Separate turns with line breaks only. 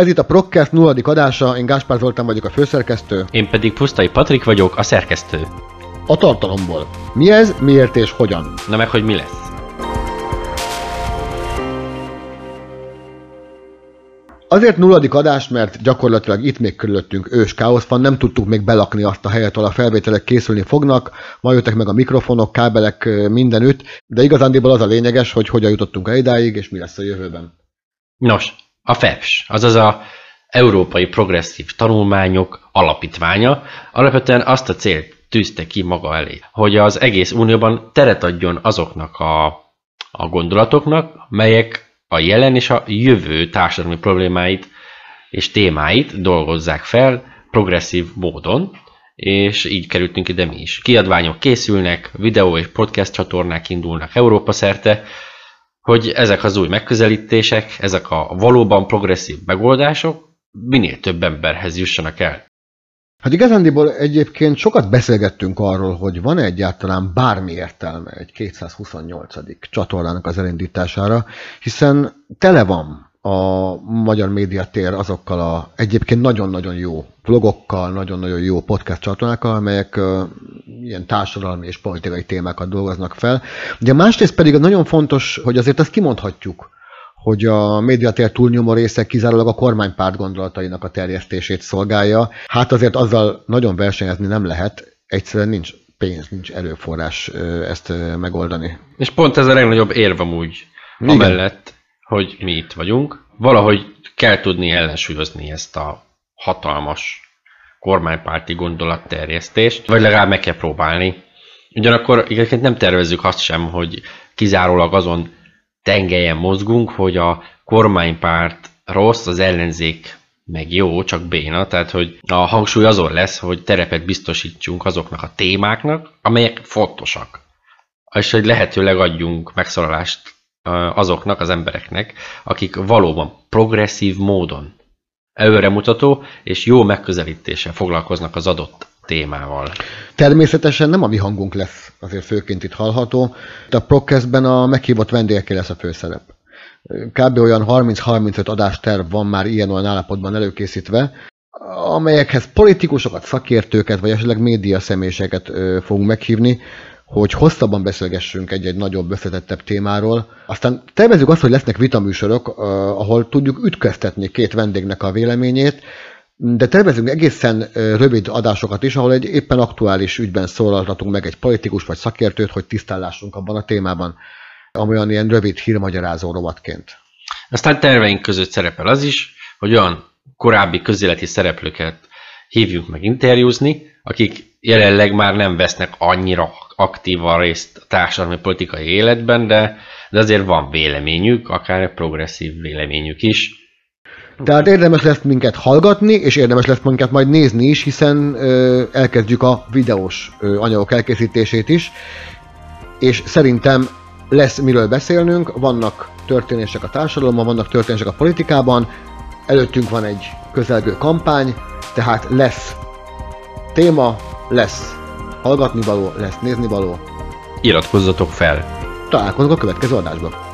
Ez itt a Prokkest nulladik adása, én Gáspár Zoltán vagyok a főszerkesztő.
Én pedig Pusztai Patrik vagyok, a szerkesztő.
A tartalomból. Mi ez, miért és hogyan?
Na meg, hogy mi lesz?
Azért nulladik adás, mert gyakorlatilag itt még körülöttünk ős káosz van, nem tudtuk még belakni azt a helyet, ahol a felvételek készülni fognak, ma jöttek meg a mikrofonok, kábelek mindenütt, de igazándiból az a lényeges, hogy hogyan jutottunk el idáig, és mi lesz a jövőben.
Nos, a FEPS, azaz a Európai Progresszív Tanulmányok Alapítványa alapvetően azt a célt tűzte ki maga elé, hogy az egész unióban teret adjon azoknak a, a gondolatoknak, melyek a jelen és a jövő társadalmi problémáit és témáit dolgozzák fel progresszív módon, és így kerültünk ide mi is. Kiadványok készülnek, videó és podcast csatornák indulnak Európa szerte, hogy ezek az új megközelítések, ezek a valóban progresszív megoldások minél több emberhez jussanak el.
Hát igazándiból egyébként sokat beszélgettünk arról, hogy van -e egyáltalán bármi értelme egy 228. csatornának az elindítására, hiszen tele van a magyar médiatér azokkal a egyébként nagyon-nagyon jó vlogokkal, nagyon-nagyon jó podcast csatornákkal, amelyek ilyen társadalmi és politikai témákat dolgoznak fel. Ugye másrészt pedig nagyon fontos, hogy azért azt kimondhatjuk, hogy a médiatér túlnyomó része kizárólag a kormánypárt gondolatainak a terjesztését szolgálja. Hát azért azzal nagyon versenyezni nem lehet, egyszerűen nincs pénz, nincs erőforrás ezt megoldani.
És pont ez a legnagyobb érv amúgy, Igen. amellett, hogy mi itt vagyunk. Valahogy kell tudni ellensúlyozni ezt a hatalmas kormánypárti gondolatterjesztést, vagy legalább meg kell próbálni. Ugyanakkor egyébként nem tervezzük azt sem, hogy kizárólag azon tengelyen mozgunk, hogy a kormánypárt rossz, az ellenzék meg jó, csak béna, tehát hogy a hangsúly azon lesz, hogy terepet biztosítsunk azoknak a témáknak, amelyek fontosak. És hogy lehetőleg adjunk megszólalást azoknak az embereknek, akik valóban progresszív módon előremutató és jó megközelítéssel foglalkoznak az adott témával.
Természetesen nem a mi hangunk lesz azért főként itt hallható. De a Procastben a meghívott vendégekkel lesz a főszerep. Kb. olyan 30-35 adásterv van már ilyen olyan állapotban előkészítve, amelyekhez politikusokat, szakértőket, vagy esetleg média személyeket fogunk meghívni, hogy hosszabban beszélgessünk egy-egy nagyobb, összetettebb témáról. Aztán tervezzük azt, hogy lesznek vitaműsorok, ahol tudjuk ütköztetni két vendégnek a véleményét, de tervezünk egészen rövid adásokat is, ahol egy éppen aktuális ügyben szólaltatunk meg egy politikus vagy szakértőt, hogy tisztállásunk abban a témában, amolyan ilyen rövid hírmagyarázó rovatként.
Aztán terveink között szerepel az is, hogy olyan korábbi közéleti szereplőket hívjunk meg interjúzni, akik jelenleg már nem vesznek annyira aktívan részt a társadalmi politikai életben, de, de azért van véleményük, akár progresszív véleményük is,
tehát érdemes lesz minket hallgatni, és érdemes lesz minket majd nézni is, hiszen ö, elkezdjük a videós ö, anyagok elkészítését is, és szerintem lesz miről beszélnünk, vannak történések a társadalomban, vannak történések a politikában, előttünk van egy közelgő kampány, tehát lesz téma, lesz hallgatni való, lesz nézni való.
Iratkozzatok fel!
Találkozunk a következő adásban.